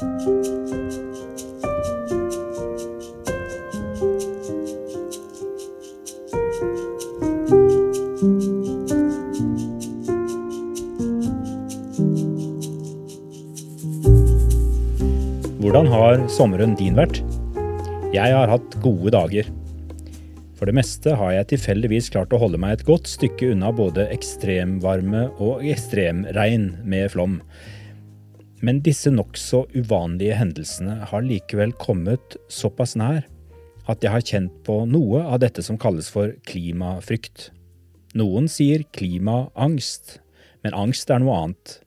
Hvordan har sommeren din vært? Jeg har hatt gode dager. For det meste har jeg tilfeldigvis klart å holde meg et godt stykke unna både ekstremvarme og ekstremregn med flom. Men disse nokså uvanlige hendelsene har likevel kommet såpass nær at jeg har kjent på noe av dette som kalles for klimafrykt. Noen sier klimaangst, men angst er noe annet.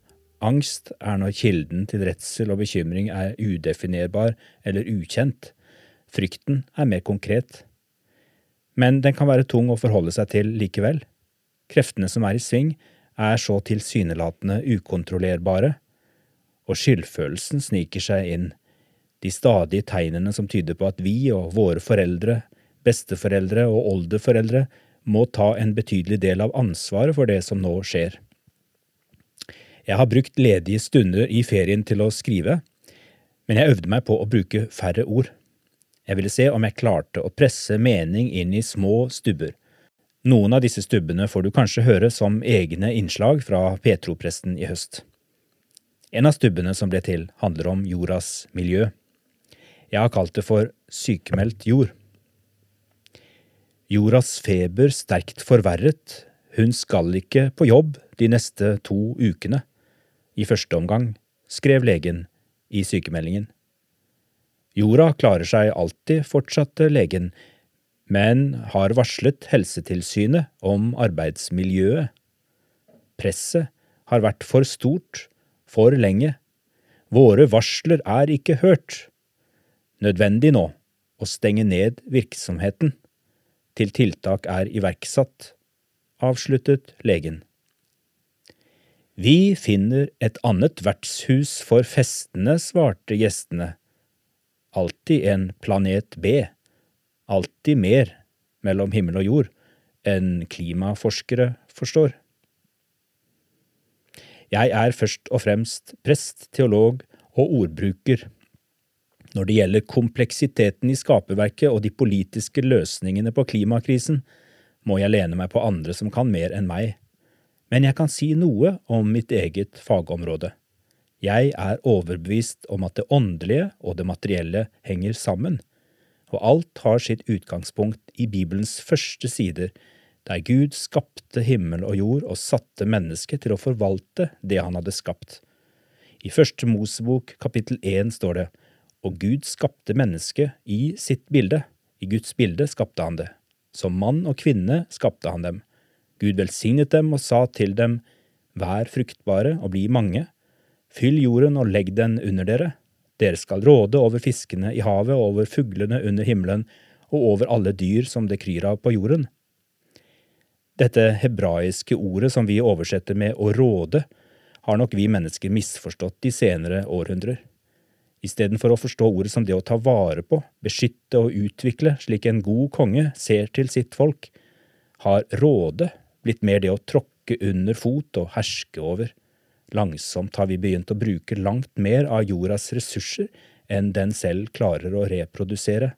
Angst er når kilden til redsel og bekymring er udefinerbar eller ukjent. Frykten er mer konkret. Men den kan være tung å forholde seg til likevel. Kreftene som er i sving, er så tilsynelatende ukontrollerbare, og skyldfølelsen sniker seg inn, de stadige tegnene som tyder på at vi og våre foreldre, besteforeldre og oldeforeldre må ta en betydelig del av ansvaret for det som nå skjer. Jeg har brukt ledige stunder i ferien til å skrive, men jeg øvde meg på å bruke færre ord. Jeg ville se om jeg klarte å presse mening inn i små stubber. Noen av disse stubbene får du kanskje høre som egne innslag fra Petro-presten i høst. En av stubbene som ble til, handler om jordas miljø. Jeg har kalt det for sykemeldt jord. Jordas feber sterkt forverret, hun skal ikke på jobb de neste to ukene i første omgang, skrev legen i sykemeldingen. Jorda klarer seg alltid, fortsatte legen, men har varslet Helsetilsynet om arbeidsmiljøet. Presset har vært for stort, for lenge. Våre varsler er ikke hørt. Nødvendig nå å stenge ned virksomheten til tiltak er iverksatt, avsluttet legen. Vi finner et annet vertshus for festene, svarte gjestene. Alltid en planet B. Alltid mer mellom himmel og jord enn klimaforskere forstår. Jeg er først og fremst prest, teolog og ordbruker. Når det gjelder kompleksiteten i skaperverket og de politiske løsningene på klimakrisen, må jeg lene meg på andre som kan mer enn meg men jeg kan si noe om mitt eget fagområde. Jeg er overbevist om at det åndelige og det materielle henger sammen, og alt har sitt utgangspunkt i Bibelens første sider, der Gud skapte himmel og jord og satte mennesket til å forvalte det han hadde skapt. I Første Mosebok kapittel én står det, og Gud skapte mennesket i sitt bilde, i Guds bilde skapte han det, som mann og kvinne skapte han dem. Gud velsignet dem og sa til dem, Vær fruktbare og bli mange, fyll jorden og legg den under dere, dere skal råde over fiskene i havet og over fuglene under himmelen og over alle dyr som det kryr av på jorden. Dette hebraiske ordet som vi oversetter med å råde, har nok vi mennesker misforstått de senere århundrer. Istedenfor å forstå ordet som det å ta vare på, beskytte og utvikle slik en god konge ser til sitt folk, har råde blitt mer det å tråkke under fot og herske over. Langsomt har vi begynt å bruke langt mer av jordas ressurser enn den selv klarer å reprodusere.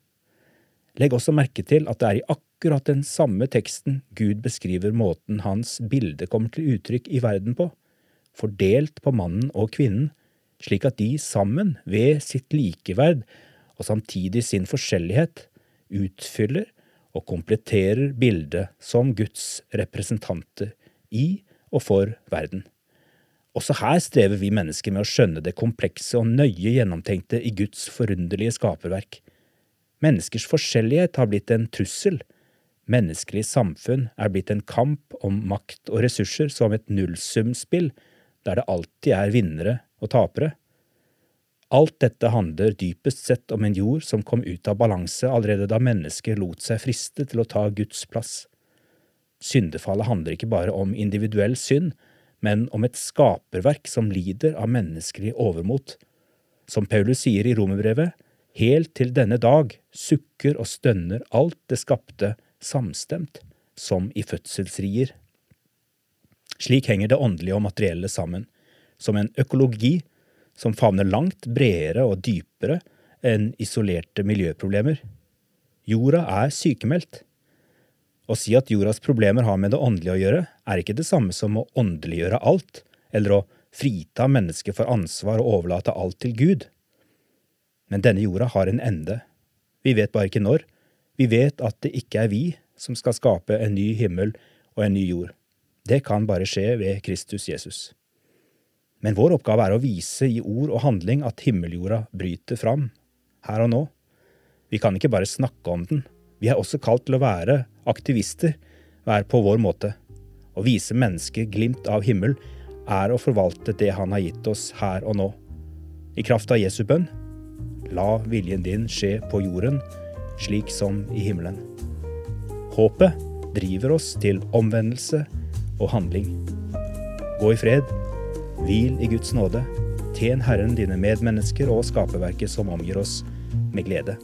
Legg også merke til at det er i akkurat den samme teksten Gud beskriver måten hans bilde kommer til uttrykk i verden på, fordelt på mannen og kvinnen, slik at de sammen, ved sitt likeverd og samtidig sin forskjellighet, utfyller og kompletterer bildet som Guds representanter i og for verden. Også her strever vi mennesker med å skjønne det komplekse og nøye gjennomtenkte i Guds forunderlige skaperverk. Menneskers forskjellighet har blitt en trussel. Menneskelig samfunn er blitt en kamp om makt og ressurser som et nullsumspill, der det alltid er vinnere og tapere. Alt dette handler dypest sett om en jord som kom ut av balanse allerede da mennesket lot seg friste til å ta Guds plass. Syndefallet handler ikke bare om individuell synd, men om et skaperverk som lider av menneskelig overmot. Som Paulus sier i romerbrevet, helt til denne dag sukker og stønner alt det skapte samstemt, som i fødselsrier. Slik henger det åndelige og materielle sammen, som en økologi som favner langt bredere og dypere enn isolerte miljøproblemer. Jorda er sykemeldt. Å si at jordas problemer har med det åndelige å gjøre, er ikke det samme som å åndeliggjøre alt, eller å frita mennesket for ansvar og overlate alt til Gud. Men denne jorda har en ende. Vi vet bare ikke når. Vi vet at det ikke er vi som skal skape en ny himmel og en ny jord. Det kan bare skje ved Kristus Jesus. Men vår oppgave er å vise i ord og handling at himmeljorda bryter fram, her og nå. Vi kan ikke bare snakke om den. Vi er også kalt til å være aktivister, være på vår måte. Å vise mennesket glimt av himmel er å forvalte det han har gitt oss her og nå. I kraft av Jesu bønn, la viljen din skje på jorden, slik som i himmelen. Håpet driver oss til omvendelse og handling. Gå i fred, hvil i Guds nåde, tjen Herren dine medmennesker og skaperverket som omgir oss, med glede.